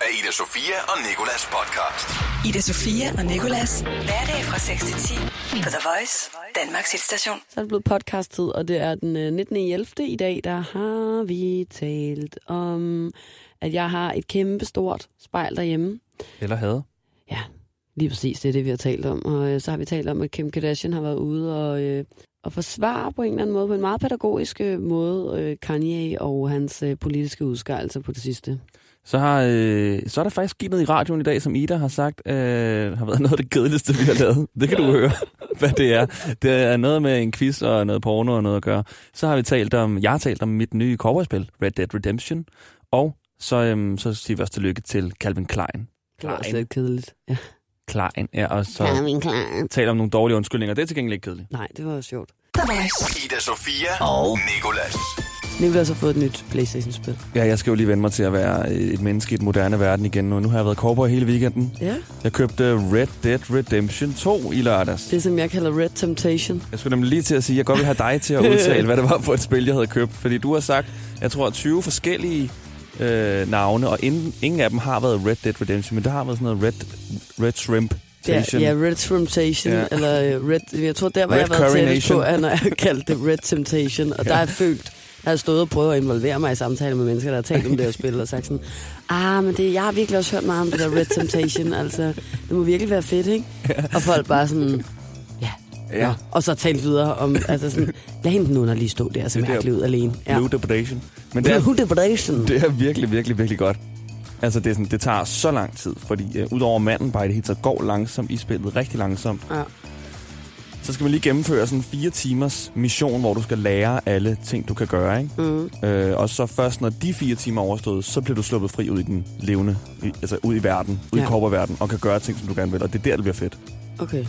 af Ida Sofia og Nikolas podcast. Ida Sofia og Nikolas. Hverdag fra 6 til 10 på The Voice, Danmarks hitstation. Så er det blevet podcast-tid, og det er den øh, 19. 11. i dag, der har vi talt om, at jeg har et kæmpe stort spejl derhjemme. Eller havde. Ja, lige præcis, det er det, vi har talt om. Og øh, så har vi talt om, at Kim Kardashian har været ude og, øh, og forsvare på en eller anden måde, på en meget pædagogisk øh, måde, øh, Kanye og hans øh, politiske udskejelser på det sidste. Så, har, øh, så er der faktisk sket noget i radioen i dag, som Ida har sagt, øh, har været noget af det kedeligste, vi har lavet. Det kan du høre, hvad det er. Det er noget med en quiz og noget porno og noget at gøre. Så har vi talt om, jeg har talt om mit nye cowboyspil, Red Dead Redemption. Og så, øhm, så siger vi også tillykke til Calvin Klein. Det var også lidt kedeligt. Ja. Klein, ja, og så Calvin Klein. taler om nogle dårlige undskyldninger. Det er til gengæld ikke kedeligt. Nej, det var jo sjovt. Ida Sofia og Nikolas. Nicolas har fået et nyt Playstation-spil. Ja, jeg skal jo lige vende mig til at være et menneske i den moderne verden igen nu. Nu har jeg været cowboy hele weekenden. Ja. Jeg købte Red Dead Redemption 2 i lørdags. Det, som jeg kalder Red Temptation. Jeg skulle nemlig lige til at sige, at jeg godt vil have dig til at udtale, hvad det var for et spil, jeg havde købt. Fordi du har sagt, jeg tror, 20 forskellige øh, navne, og ingen, ingen af dem har været Red Dead Redemption, men der har været sådan noget Red, Red Shrimp Ja, ja, Red Temptation, Ja. ja. eller øh, Red, jeg tror, der var Red jeg været tættest på, at når jeg kaldte det Red Temptation, og der har jeg følt, der har jeg stået og prøvet at involvere mig i samtaler med mennesker, der har talt om det her spil, og sagt sådan, ah, men det, jeg har virkelig også hørt meget om det der Red Temptation, altså, det må virkelig være fedt, ikke? Og folk bare sådan, ja, Ja. Nå. og så talt videre om, altså sådan, lad hende nu lige stå der så mærkeligt ud alene. Ja. Blue Depredation. Men det er, Blue Depredation. det er virkelig, virkelig, virkelig godt. Altså, det, er sådan, det tager så lang tid, fordi uh, udover manden bare i det hele taget går langsomt i spillet, rigtig langsomt, Ja. Så skal man lige gennemføre sådan fire timers mission, hvor du skal lære alle ting, du kan gøre, ikke? Mm. Øh, og så først, når de fire timer er overstået, så bliver du sluppet fri ud i den levende, i, altså ud i verden, ud ja. Ja. i cowboyverden, og kan gøre ting, som du gerne vil, og det er der, det bliver fedt. Okay.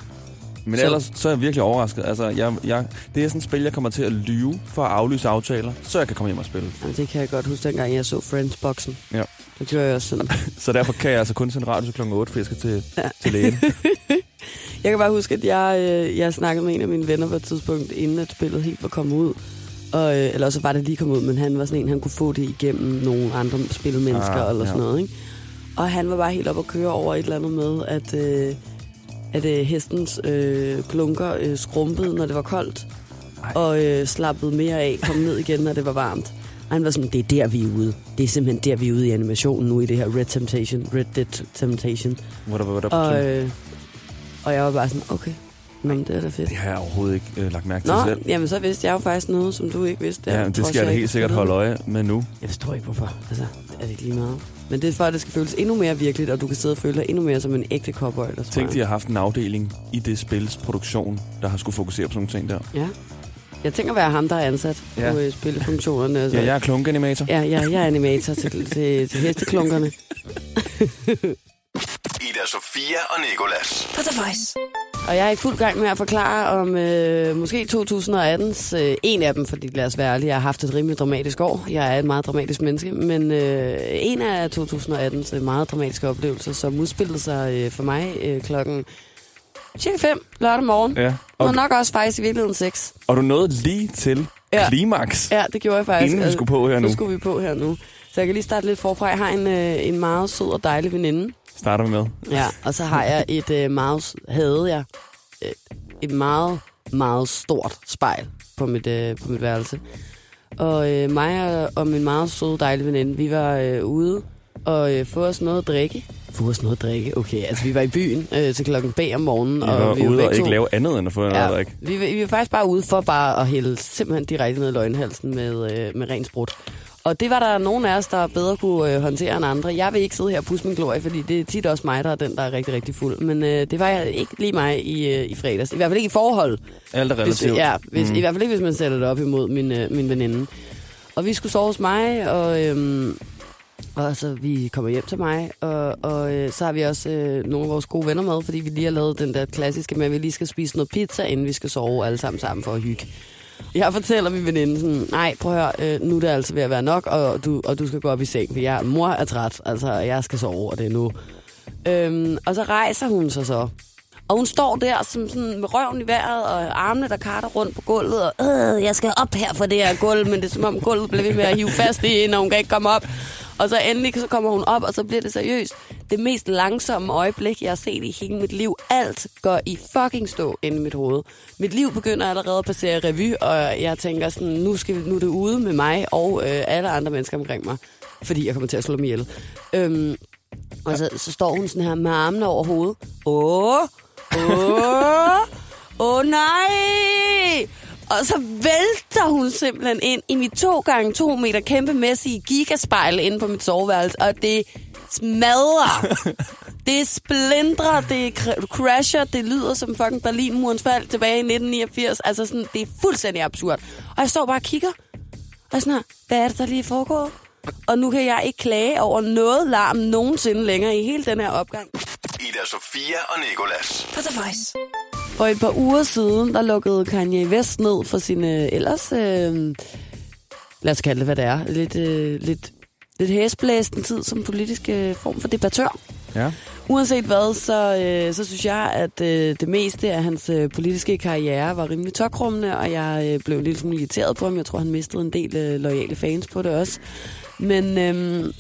Men Så- ellers, så er jeg virkelig overrasket. Altså, jeg, jeg, det er sådan et spil, jeg kommer til at lyve for at aflyse aftaler, så jeg kan komme hjem og spille. Jamen, det kan jeg godt huske, dengang jeg så Friends-boksen. Ja. Det gjorde jeg også sådan. Så derfor kan jeg altså kun sende radio klokken 8, for jeg skal til, Ja. til lægen. Jeg kan bare huske, at jeg, øh, jeg snakkede med en af mine venner på et tidspunkt, inden at spillet helt var kommet ud. Og, øh, eller så var det lige kommet ud, men han var sådan en, han kunne få det igennem nogle andre spilmennesker Ah, eller sådan ja. noget. Ikke? Og han var bare helt op at køre over et eller andet med, at, øh, at øh, hestens øh, klunker øh, skrumpede, når det var koldt. Ej. Og øh, slappede mere af, kom ned igen, når det var varmt. Og han var sådan, det er der, vi er ude. Det er simpelthen der, vi er ude i animationen nu i det her Red Temptation, Red Dead Temptation. Hvor der, hvor der, Og, øh, og jeg var bare sådan, okay, men det er da fedt. det har jeg overhovedet ikke øh, lagt mærke til Nå, selv. jamen så vidste jeg jo faktisk noget, som du ikke vidste. Ja, men det skal jeg da helt sikkert holde øje med nu. Jeg forstår ikke, hvorfor. Altså, er det ikke lige meget? Men det er for, at det skal føles endnu mere virkeligt, og du kan sidde og føle dig endnu mere som en ægte cowboy. Der Tænk, de har haft en afdeling i det spils produktion, der har skulle fokusere på sådan nogle ting der. Ja. Jeg tænker at være ham, der er ansat Ja. ja. på øh, spillefunktionerne. Altså. Ja, jeg er klunkanimator. Ja, ja, jeg er animator til, til, til hesteklunkerne. Ida Sofia og Nikolas. På The Voice. Og jeg er i fuld gang med at forklare om øh, måske 2018's øh, en af dem, fordi lad os være ærlige, jeg har haft et rimelig dramatisk år. Jeg er et meget dramatisk menneske, men øh, en af 2018's øh, meget dramatiske oplevelser, som udspillede sig øh, for mig øh, klokken cirka 5 lørdag morgen. Ja. Og Og, nok også faktisk i virkeligheden 6. og du nåede lige til Ja. klimaks, Ja, det gjorde jeg faktisk. inden vi skulle på her nu. Nu skulle vi på her nu. Så jeg kan lige starte lidt forfra. Jeg har en, øh, en meget sød og dejlig veninde, Starter vi med. Ja, og så har jeg et øh, meget, havde jeg et, et meget, meget stort spejl på mit, øh, på mit værelse. Og øh, mig og, og min meget søde, dejlige veninde, vi var øh, ude og øh, få os noget at drikke. Få os noget at drikke? Okay, altså vi var i byen øh, til klokken bag om morgenen. Vi og var vi ude begge og ikke to- lave andet end at få noget at Ja, drikke. vi, var- vi var faktisk bare ude for bare at hælde simpelthen direkte ned i løgnhalsen med, øh, med ren sprut. Og det var der nogen af os, der bedre kunne øh, håndtere end andre. Jeg vil ikke sidde her og pusse min glorie, fordi det er tit også mig, der er den, der er rigtig, rigtig fuld. Men øh, det var jeg ikke lige mig i, øh, i fredags. I hvert fald ikke i forhold. Alt er Hvis, relativt. ja, hvis, Mm. mm. i hvert fald ikke, hvis man sætter det op imod min, øh, min veninde. Og vi skulle sove hos mig, og, øhm, og så vi kommer hjem til mig, og, og øh, så har vi også øh, nogle af vores gode venner med, fordi vi lige har lavet den der klassiske med, at vi lige skal spise noget pizza, inden vi skal sove alle sammen sammen for at hygge. Jeg fortæller min veninde sådan, nej, prøv at høre, øh, nu er det altså ved at være nok, og du, og du skal gå op i seng, for jeg, mor er træt, altså jeg skal sove, og det er nu. Øhm, og så rejser hun sig så. Og hun står der som sådan med røven i vejret, og armene, der karter rundt på gulvet, og øh, jeg skal op her for det her gulv, men det er som om gulvet bliver ved med at hive fast i hende, og hun kan ikke komme op. Og så endelig så kommer hun op, og så bliver det seriøst. Det mest langsomme øjeblik, jeg har set i hele mit liv. Alt går i fucking stå inde i mit hoved. Mit liv begynder allerede at passere revy, og jeg tænker sådan, nu, skal vi, nu er det ude med mig og øh, alle andre mennesker omkring mig. Fordi jeg kommer til at slå mig ihjel. Øhm, og så, så står hun sådan her med armene over hovedet. Åh, åh, åh nej! Og så vælter hun simpelthen ind i mit to gange to meter kæmpemæssige gigaspejl inde på mit soveværelse, og det smadrer. det splindrer, det cr- crasher, det lyder som fucking Berlinmurens fald tilbage i 1989. Altså sådan, det er fuldstændig absurd. Og jeg står bare og kigger, og jeg sådan her, hvad er det, der lige foregået? Og nu kan jeg ikke klage over noget larm nogensinde længere i hele den her opgang. Ida Sofia og Nikolas. På The Voice. For et par uger siden, der lukkede Kanye West ned for sine ellers, øh, lad os kalde det, hvad det er, lidt, øh, lidt, lidt hæsblæsende tid som politisk øh, form for debattør. Ja. Uanset hvad, så, øh, så synes jeg, at øh, det meste af hans øh, politiske karriere var rimelig tokrummende, og jeg øh, blev lidt irriteret på ham. Jeg tror, han mistede en del øh, loyale fans på det også. Men øh,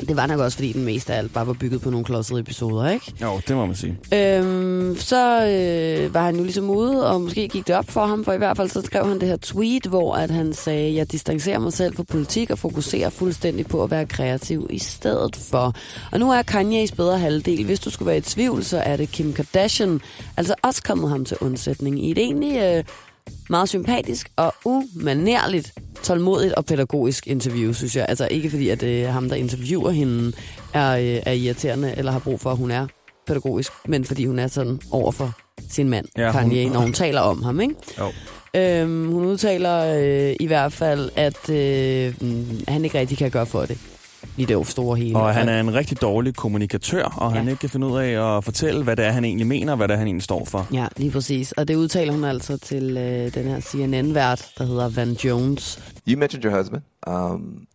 det var nok også, fordi den meste af alt bare var bygget på nogle klodsede episoder, ikke? Jo, det må man sige. Øhm, så øh, var han jo ligesom ude, og måske gik det op for ham, for i hvert fald så skrev han det her tweet, hvor at han sagde, jeg distancerer mig selv fra politik og fokuserer fuldstændig på at være kreativ i stedet for. Og nu er Kanye's bedre halvdel. Hvis du skulle være i tvivl, så er det Kim Kardashian, altså også kommet ham til undsætning i et egentlig øh, meget sympatisk og umanerligt tålmodigt og pædagogisk interview, synes jeg. Altså ikke fordi, at øh, ham, der interviewer hende, er, øh, er irriterende eller har brug for, at hun er pædagogisk, men fordi hun er sådan over for sin mand, Ja, ja, hun- Kanye, når hun taler om ham, ikke? Jo. Øhm, hun udtaler øh, i hvert fald, at øh, mm, han ikke rigtig kan gøre for det. I det store hele. Og han er en rigtig dårlig kommunikatør, og han ikke kan finde ud af at fortælle, hvad det er, han egentlig mener, og hvad det er, han egentlig står for. Ja, lige præcis. Og det udtaler hun altså til øh, den her CNN-vært, der hedder Van Jones. You mentioned your husband. Um,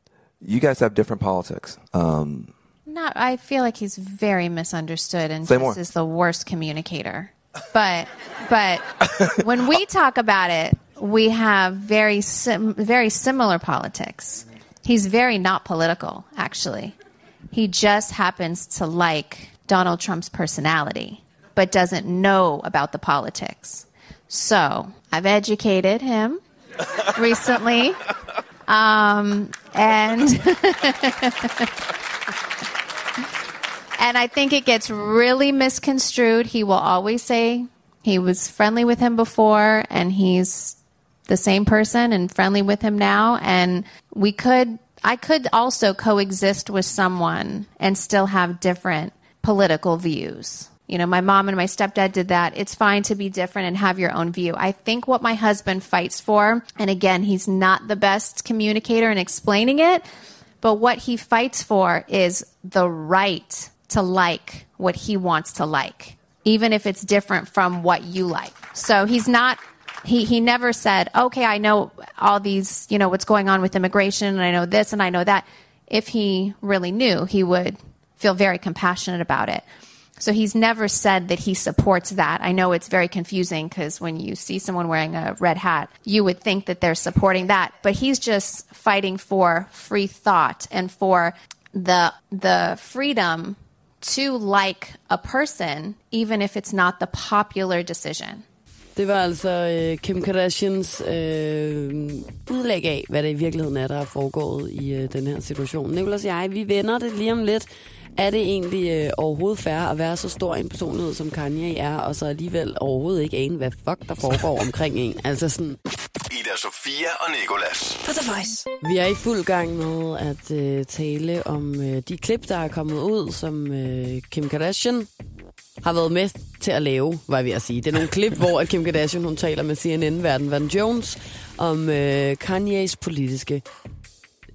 you guys have different politics. Um, Not, I feel like he's very misunderstood and Say just is the worst communicator. But, but when we talk about it, we have very sim- very similar politics. He's very not political, actually. He just happens to like Donald Trump's personality, but doesn't know about the politics. So I've educated him recently, um, and. And I think it gets really misconstrued. He will always say he was friendly with him before and he's the same person and friendly with him now. And we could, I could also coexist with someone and still have different political views. You know, my mom and my stepdad did that. It's fine to be different and have your own view. I think what my husband fights for, and again, he's not the best communicator in explaining it, but what he fights for is the right to like what he wants to like, even if it's different from what you like. So he's not. He, he never said, okay, I know all these, you know, what's going on with immigration, and I know this and I know that. If he really knew, he would feel very compassionate about it. So he's never said that he supports that. I know it's very confusing because when you see someone wearing a red hat, you would think that they're supporting that, but he's just fighting for free thought and for the the freedom to like a person even if it's not the popular decision. Det var altså øh, Kim Kardashians øh, udlæg af, hvad det i virkeligheden er, der er foregået i øh, den her situation. Nicolas og jeg, vi vender det lige om lidt. Er det egentlig øh, overhovedet fair at være så stor en personlighed, som Kanye er, og så alligevel overhovedet ikke ane, hvad fuck der foregår omkring en? Altså sådan, Ida Sofia og Nikolas. På The Voice. vi er i fuld gang med at øh, tale om øh, de klip, der er kommet ud, som øh, Kim Kardashian har været med til at lave, var jeg ved at sige. Det er nogle klip, hvor Kim Kardashian hun taler med CNN-verden Van Jones om øh, Kanye's politiske...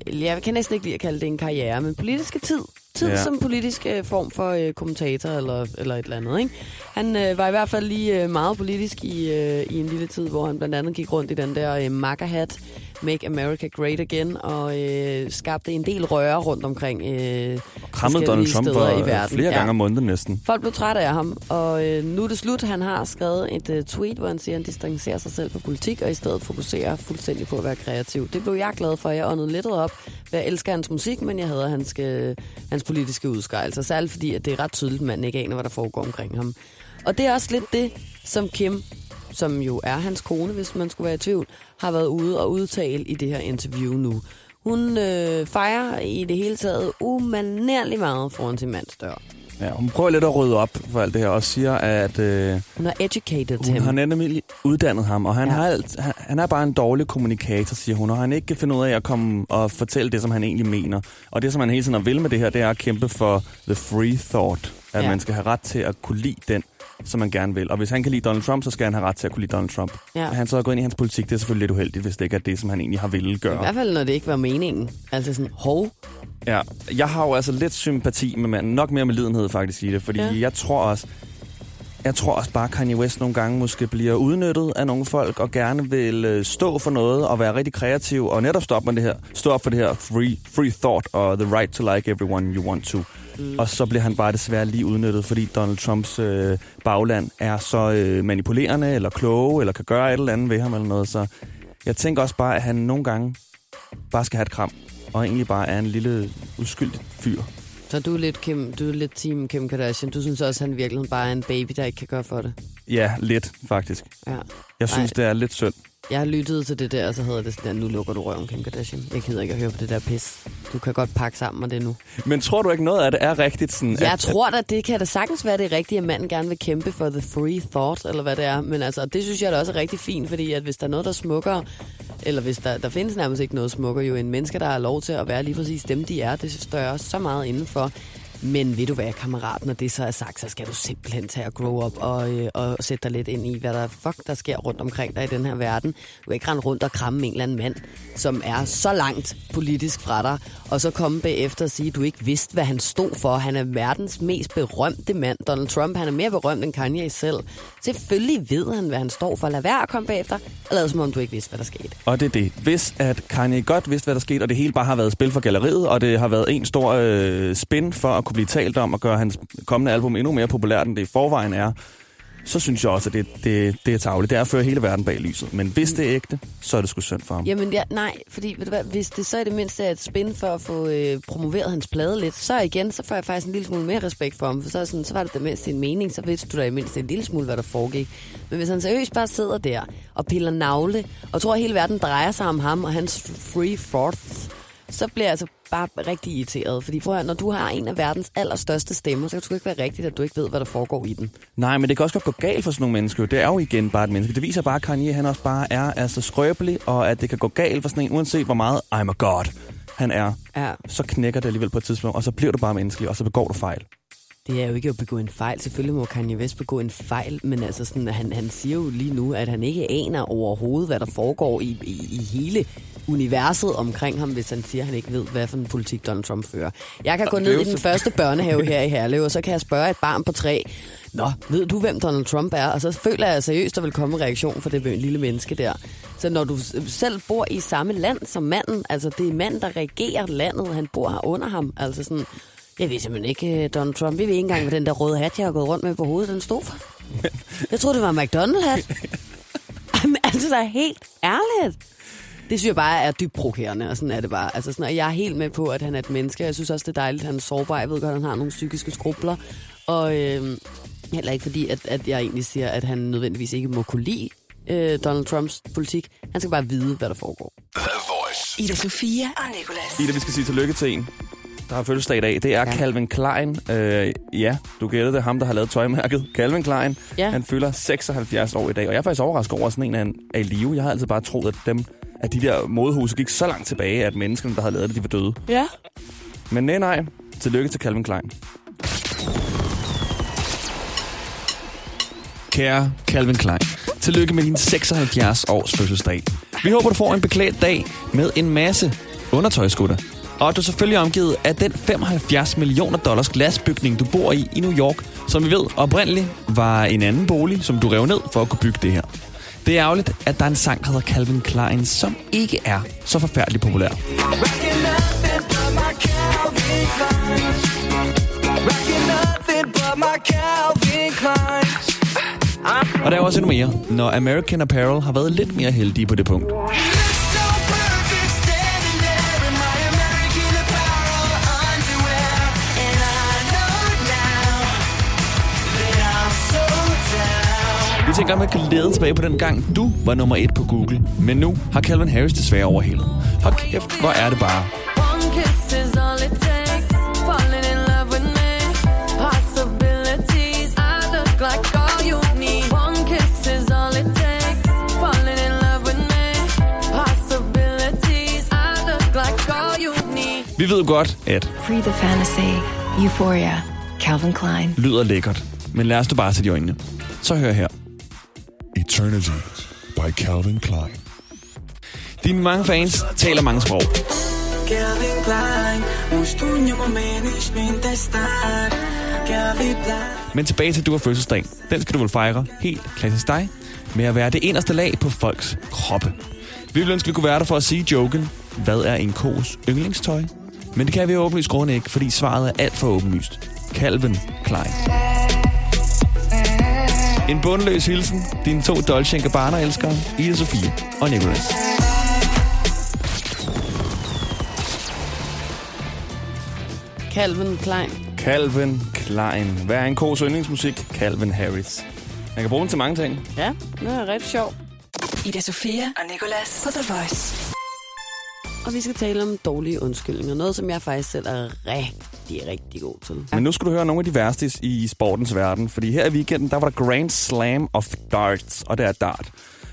Jeg kan næsten ikke lide at kalde det en karriere, men politiske tid. Tid Ja. som politisk øh, form for øh, kommentator eller, eller et eller andet. Ikke? Han øh, var i hvert fald lige øh, meget politisk i, øh, i en lille tid, hvor han blandt andet gik rundt i den der øh, makkerhat Make America Great Again, og øh, skabte en del røre rundt omkring øh, Krammede Donald Trump steder i verden. flere Ja. gange om måneden næsten. Folk blev trætte af ham, og øh, nu er det slut. Han har skrevet et øh, tweet, hvor han siger, at han distancerer sig selv fra politik, og i stedet fokuserer fuldstændig på at være kreativ. Det blev jeg glad for. Jeg åndede lidt op. Jeg elsker hans musik, men jeg hader hans, øh, hans politiske udskejelser. Særligt fordi, at det er ret tydeligt, at manden ikke aner, hvad der foregår omkring ham. Og det er også lidt det, som Kim, som jo er hans kone, hvis man skulle være i tvivl, har været ude og udtale i det her interview nu. Hun øh, fejrer i det hele taget umanerligt meget foran sin mands dør. Ja, hun prøver lidt at rydde op for alt det her, og siger, at øh, Hun har educated hun him. har nemlig uddannet ham, og han, Ja. har alt, han, han er bare en dårlig kommunikator, siger hun, og han ikke kan finde ud af at komme og fortælle det, som han egentlig mener. Og det, som han hele tiden vil med det her, det er at kæmpe for the free thought. At ja. man skal have ret til at kunne lide den, som man gerne vil. Og hvis han kan lide Donald Trump, så skal han have ret til at kunne lide Donald Trump. Ja. Han så er gået ind i hans politik, det er selvfølgelig lidt uheldigt, hvis det ikke er det, som han egentlig har ville I gøre. hvert fald, når det ikke var meningen. Altså sådan, hov, Ja, jeg har jo altså lidt sympati med manden. Nok mere med lidenhed faktisk i det, fordi Ja. jeg tror også, jeg tror også bare, Kanye West nogle gange måske bliver udnyttet af nogle folk, og gerne vil øh, stå for noget, og være rigtig kreativ, og netop stå op, med det her, stå op for det her free, free thought, og the right to like everyone you want to. Mm. Og så bliver han bare desværre lige udnyttet, fordi Donald Trumps øh, bagland er så øh, manipulerende, eller kloge, eller kan gøre et eller andet ved ham, eller noget. Så jeg tænker også bare, at han nogle gange bare skal have et kram, og egentlig bare er en lille uskyldig fyr. så du er lidt, Kim, du er lidt team Kim Kardashian. Du synes også, at han i virkeligheden bare er en baby, der ikke kan gøre for det. Ja, lidt faktisk. Ja. Jeg synes, Ej. det er lidt synd. Jeg har lyttet til det der, og så hedder det sådan, der, nu lukker du røven, Kim Kardashian. Jeg gider ikke at høre på det der pis. Du kan godt pakke sammen med det nu. Men tror du ikke noget af det er rigtigt? Sådan, Jeg at, tror da, det kan da sagtens være det rigtige, at manden gerne vil kæmpe for the free thought, eller hvad det er. Men altså, det synes jeg da også er rigtig fint, fordi at hvis der er noget, der smukker, eller hvis der, der findes nærmest ikke noget smukker, jo en menneske, der har lov til at være lige præcis dem, de er, det står jeg også så meget indenfor. Men ved du hvad, kammerat, når det så er sagt, så skal du simpelthen tage og grow up og, øh, og sætte dig lidt ind i, hvad der fuck der sker rundt omkring dig i den her verden. Du kan ikke rende rundt og kramme en eller anden mand, som er så langt politisk fra dig, og så komme bagefter og sige, at du ikke vidste, hvad han stod for. Han er verdens mest berømte mand. Donald Trump, han er mere berømt end Kanye selv. Selvfølgelig ved han, hvad han står for. Lad være at komme bagefter, og lad som om du ikke vidste, hvad der skete. Og det er det. Hvis at Kanye godt vidste, hvad der skete, og det hele bare har været spil for galleriet, og det har været en stor øh, spin for at kunne blive talt om og gøre hans kommende album endnu mere populært, end det i forvejen er, så synes jeg også, at det, det, det er tavligt. Det er at føre hele verden bag lyset. Men hvis det er ægte, så er det sgu synd for ham. Jamen ja, nej, fordi ved du hvad, hvis det så i det mindste er et spin for at få øh, promoveret hans plade lidt, så igen, så får jeg faktisk en lille smule mere respekt for ham, for så, er sådan, så var det det mindste en mening, så vidste du da i mindste en lille smule, hvad der foregik. Men hvis han seriøst bare sidder der og piller navle, og tror, at hele verden drejer sig om ham og hans free thoughts, så bliver jeg altså bare rigtig irriteret. Fordi høre, når du har en af verdens allerstørste stemmer, så kan det sgu ikke være rigtigt, at du ikke ved, hvad der foregår i den. Nej, men det kan også godt gå galt for sådan nogle mennesker. Det er jo igen bare et menneske. Det viser bare, at Kanye han også bare er altså skrøbelig, og at det kan gå galt for sådan en, uanset hvor meget I'm a god han er. Ja. Så knækker det alligevel på et tidspunkt, og så bliver du bare menneskelig, og så begår du fejl. Det er jo ikke at begå en fejl. Selvfølgelig må Kanye West begå en fejl, men altså sådan, han, han siger jo lige nu, at han ikke aner overhovedet, hvad der foregår i, i, i hele universet omkring ham, hvis han siger, at han ikke ved, hvad for en politik Donald Trump fører. Jeg kan gå ned i den første børnehave her i Herlev, og så kan jeg spørge et barn på tre, Nå, ved du, hvem Donald Trump er? Og så føler jeg seriøst, der vil komme en reaktion fra det lille menneske der. Så når du selv bor i samme land som manden, altså det er manden, der regerer landet, han bor her under ham, altså sådan, jeg ved simpelthen ikke, øh, Donald Trump. Vi ved ikke engang, hvad den der røde hat, jeg har gået rundt med på hovedet, den stod for. Jeg troede, det var en McDonald-hat. Jamen, altså, der er helt ærligt. Det synes jeg bare er dybt provokerende, og sådan er det bare. Altså, sådan, og jeg er helt med på, at han er et menneske. Jeg synes også, det er dejligt, at han er sårbar. Jeg ved godt, at han har nogle psykiske skrubler. Og øh, heller ikke fordi, at, at jeg egentlig siger, at han nødvendigvis ikke må kunne lide øh, Donald Trumps politik. Han skal bare vide, hvad der foregår. Ida Sofia og Nicolas. Ida, vi skal sige tillykke til en, der har fødselsdag i dag. Det er Ja. ja. Calvin Klein. Øh, ja, du gættede det. Ham, der har lavet tøjmærket. Calvin Klein. Ja. Han fylder 76 år i dag. Og jeg er faktisk overrasket over, at sådan en er, er i live. Jeg har altid bare troet, at dem at de der modehuse gik så langt tilbage, at menneskene, der havde lavet det, de var døde. Ja. Men nej, nej. Tillykke til Calvin Klein. Kære Calvin Klein, tillykke med din 76 års fødselsdag. Vi håber, du får en beklædt dag med en masse undertøjskutter. Og du er selvfølgelig omgivet af den 75 millioner dollars glasbygning, du bor i i New York, som vi ved oprindeligt var en anden bolig, som du rev ned for at kunne bygge det her. Det er ærgerligt, at der er en sang, der hedder Calvin Klein, som ikke er så forfærdeligt populær. Og der er også endnu mere, når American Apparel har været lidt mere heldige på det punkt. Vi tænker med glæde tilbage på den gang, du var nummer et på Google. Men nu har Calvin Harris desværre overhældet. Hold kæft, hvor er det bare. One kiss is all it takes. Falling in love with me. Possibilities. I look like all you need. One kiss is all it takes. Falling in love with me. Possibilities. I look like all you need. Vi ved jo godt, at Free the fantasy. Euphoria. Calvin Klein. lyder lækkert. Men lad os da bare sætte i øjnene. Så hør her. Eternity by Calvin Klein. Dine mange fans taler mange sprog. Calvin Klein. Men tilbage til du har fødselsdag. Den skal du vel fejre helt klassisk dig med at være det inderste lag på folks kroppe. Vi ville ønske, vi kunne være der for at sige joken. Hvad er en kos yndlingstøj? Men det kan vi jo åbenlyst grunde ikke, fordi svaret er alt for åbenlyst. Calvin Klein. En bundløs hilsen. Dine to Dolce Gabbana elskere, Ida Sofie og Nicholas. Calvin Klein. Calvin Klein. Hvad er en kos yndlingsmusik? Calvin Harris. Man kan bruge den til mange ting. Ja, det er rigtig sjov. Ida Sofia og Nicolas på The Voice. Og vi skal tale om dårlige undskyldninger. Noget, som jeg faktisk selv er rigtig, rigtig god til. Men nu skal du høre nogle af de værste i- sportens verden. Fordi her i weekenden, der var der Grand Slam of Darts, og det er dart.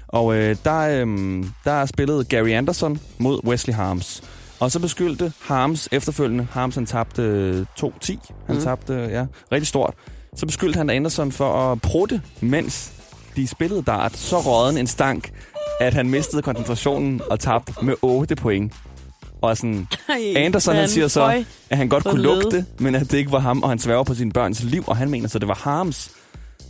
Og øh, der, øh, der spillede Gary Anderson mod Wesley Harms. Og så beskyldte Harms efterfølgende, Harms han tabte øh, 2-10, han mm. tabte, øh, ja, rigtig stort. Så beskyldte han Anderson for at prutte, mens de spillede dart, så råden en stank, at han mistede koncentrationen og tabte med 8 point. Og sådan, Ej, Anderson han siger så, at han godt kunne lugte, men at det ikke var ham, og han sværger på sine børns liv, og han mener så, det var Harms,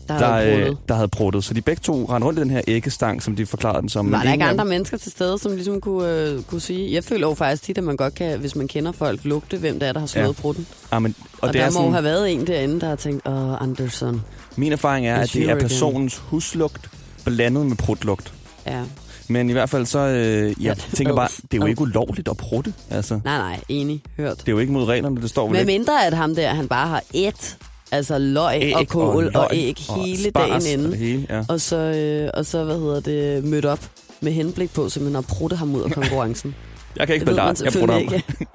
der, der, der, øh, der havde pruttet. Så de begge to rendte rundt i den her æggestang, som de forklarede den som. Var der ikke andre mennesker til stede, som ligesom kunne, øh, kunne sige... Jeg føler jo faktisk tit, at man godt kan, hvis man kender folk, lugte, hvem det er, der har slået Ja. ja. prutten. Ah, men, og, Og, og der det er må sådan, have været en derinde, der har tænkt, åh, Anderson. min erfaring er, at det er personens huslugt blandet med prutlugt. Ja. Men i hvert fald så, øh, jeg Ja, tænker bare, det er jo ikke ulovligt at prutte. Altså, Nej, nej, enig. Hørt. det er jo ikke mod reglerne, det står vel Med ikke. mindre at ham der, han bare har et, altså løg Æg og kål og, løg æg hele dagen og det inden. hele, ja. Og så, øh, og så, hvad hedder det, mødt op med henblik på simpelthen at prutte ham ud af konkurrencen. Jeg kan ikke spille dart, jeg selvfølgelig ham.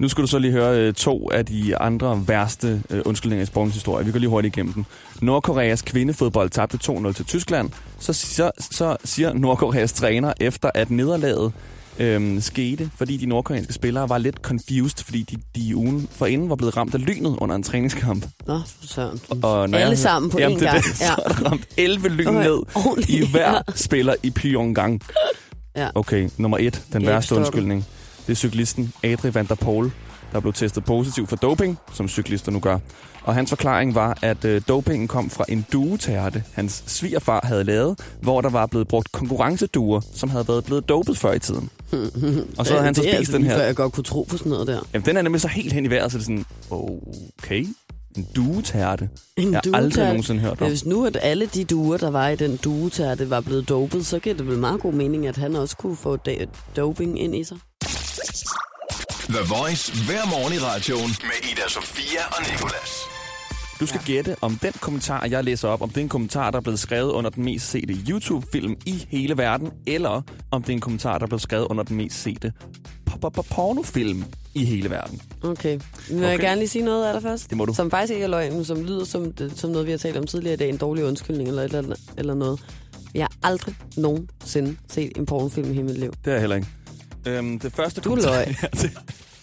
Nu skal du så lige høre øh, to af de andre værste øh, undskyldninger i sportens historie. Vi går lige hurtigt igennem den. Nordkoreas kvindefodbold tabte 2-0 til Tyskland. Så, så, så siger Nordkoreas træner, efter at nederlaget øhm, skete, fordi de nordkoreanske spillere var lidt confused, fordi de, de ugen forinden var blevet ramt af lynet under en træningskamp. Nå, søren. Og når Alle jeg, sammen på jamen, én det gang. Det, så Ja. er ramt 11 lyn Okay, ned ordentligt. i hver Ja. spiller i Pyongyang. Ja. Okay, nummer et, den værste undskyldning. Det er cyklisten Adri van der Poel, der blev testet positiv for doping, som cyklister nu gør. Og hans forklaring var, at øh, dopingen kom fra en duetærte, hans svigerfar havde lavet, hvor der var blevet brugt konkurrenceduer, som havde været blevet dopet før i tiden. Og så havde han så spist altså den lige før her. jeg godt kunne tro på sådan noget der. Jamen, den er nemlig så helt hen i vejret, så det er sådan, okay, en duetærte. En Jeg har aldrig nogensinde hørt Ja, om. hvis nu at alle de duer, der var i den duetærte, var blevet dopet, så giver det vel meget god mening, at han også kunne få doping ind i sig. The Voice hver morgen i radioen med Ida Sofia og Nicolas. Du skal gætte, om den kommentar, jeg læser op, om det er en kommentar, der er blevet skrevet under den mest sete YouTube-film i hele verden, eller om det er en kommentar, der er blevet skrevet under den mest sete pornofilm i hele verden. Okay. Vil jeg Okay. gerne lige sige noget af først? Det må du. Som faktisk ikke er løgn, men som lyder som, som noget, vi har talt om tidligere i dag. En dårlig undskyldning eller, et eller, andet- eller noget. Jeg har aldrig nogensinde set en pornofilm i hele mit liv. Det er jeg heller ikke. Øhm, det første Du kommentar, løg.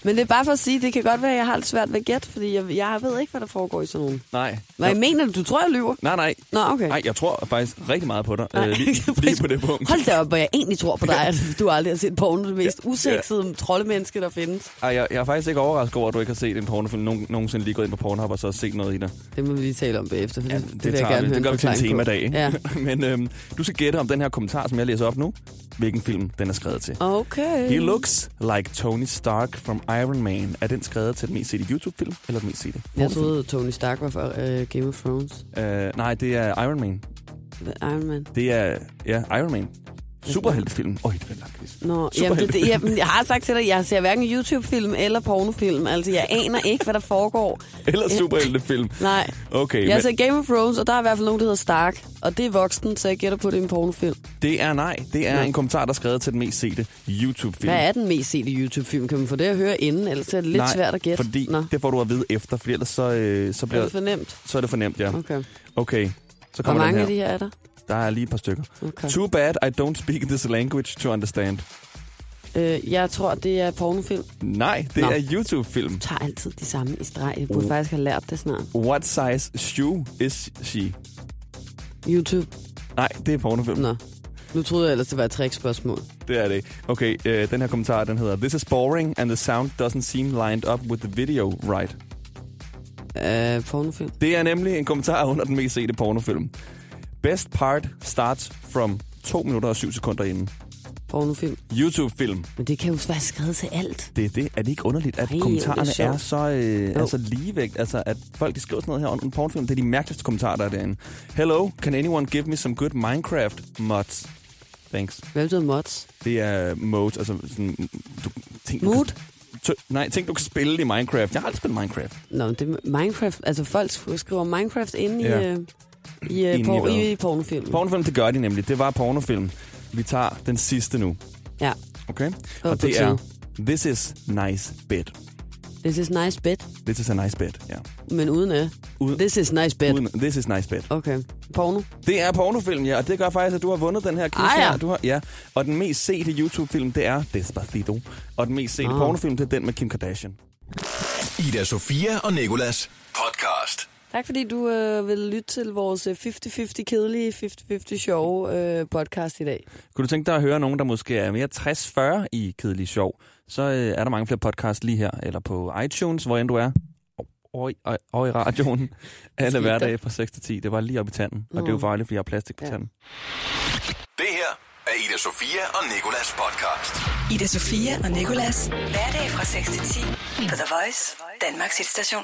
Ja, Men det er bare for at sige, det kan godt være, at jeg har lidt svært ved at gætte, fordi jeg, jeg ved ikke, hvad der foregår i sådan nogen. Nej. Hvad jeg mener du? Du tror, jeg lyver? Nej, nej. Nå, okay. Nej, jeg tror faktisk rigtig meget på dig. Nej. Øh, lige, lige på det punkt. Hold da op, hvor jeg egentlig tror på dig, at du aldrig har set porno, det mest usexede troldemenneske, der findes. Ej, jeg, jeg er faktisk ikke overrasket over, at du ikke har set en pornofilm nogen, nogensinde lige gået ind på Pornhub og så set noget i det. Det må vi lige tale om bagefter, for ja, det, det, Det, vil jeg gerne vi. høre det gør vi til en temadag, ikke? Ja. Men øhm, du skal gætte om den her kommentar, som jeg læser op nu, hvilken film den er skrevet til. Okay. He looks like Tony Stark from Iron Man. Er den skrevet til den mest sete YouTube-film, eller den mest sete Jeg troede, Tony Stark var for uh, Game of Thrones. Uh, nej, det er Iron Man. Iron Man. Det er, ja, Iron Man. Superheltefilm. Øj, det er langt. quiz. Nå, jamen, det, det, jamen, jeg har sagt til dig, jeg ser hverken YouTube-film eller pornofilm. Altså, jeg aner ikke, hvad der foregår. Eller superheltefilm. Nej. Okay, Jeg men ser Game of Thrones, og der er i hvert fald nogen, der hedder Stark. Og det er voksen, så jeg gætter på, det er en pornofilm. det er nej. Det er Nå. en kommentar, der er skrevet til den mest sete YouTube-film. Hvad er den mest sete YouTube-film? Kan man få det at høre inden, ellers er det lidt nej, svært at gætte. fordi Nå, det får du at vide efter, for ellers så, øh, så, er bliver, det for nemt? så er det for nemt, ja. Okay. Okay, så Hvor kommer mange den af de her er der? Der er lige et par stykker. Okay. Too bad I don't speak this language to understand. Øh, jeg tror, det er pornofilm. Nej, det Nå. er YouTube-film. Jeg tager altid de samme i streg. Jeg burde Uh. faktisk have lært det snart. What size shoe is she? YouTube. Nej, det er pornofilm. Nå. Nu troede jeg ellers, det var et trickspørgsmål. Det er det. Okay, øh, den her kommentar, den hedder This is boring, and the sound doesn't seem lined up with the video right. Øh, pornofilm. Det er nemlig en kommentar under den mest sete pornofilm. Best part starts from 2 minutter og 7 sekunder inden. Pornofilm. YouTube-film. Men det kan jo være skrevet til alt. Det er det. Er det ikke underligt, at Ej, kommentarerne er er så, øh, Jo. er så ligevægt? Altså, at folk de skriver sådan noget her under en pornofilm. Det er de mærkeligste kommentarer, der er derinde. Hello, can anyone give me some good Minecraft mods? Thanks. Hvad betyder mods? Det er modes, altså sådan... Du, ting, du Mood? Kan, tø, nej, ting, du kan spille i Minecraft. Jeg har aldrig spillet Minecraft. Nå, det er Minecraft. Altså, folk skriver Minecraft inde Ja. i, øh, i, øh, por- i, i pornofilm. Pornofilm, det gør de nemlig. Det var pornofilm. Vi tager den sidste nu. Ja. Okay? Og på det er This is nice bed. This is nice bed, This is a nice bed, ja. men uden af. Uden, This is nice bed. uden, this is nice bed. Okay. Porno. Det er pornofilm, ja, og det gør faktisk, at du har vundet den her quiz Ah, ja. her. Du har, ja. Og den mest sete YouTube-film, det er Despacito. Og den mest sete Ah. pornofilm, det er den med Kim Kardashian. Ida Sofia og Nikolas. Tak fordi du øh, vil lytte til vores øh, 50-50 kedelige, 50-50 sjove øh, podcast i dag. Kunne du tænke dig at høre nogen, der måske er mere 60-40 i kedelig sjov, så øh, er der mange flere podcasts lige her, eller på iTunes, hvor end du er. Og, og, og i radioen. Alle hverdage fra 6 til 10. Det var lige op i tanden. Og det er jo Nå. farligt, fordi jeg har plastik på Ja. tanden. Det her er Ida Sofia og Nikolas podcast. Ida Sofia og Nikolas. Hverdag fra 6 til 10 på The Voice, Danmarks hitstation.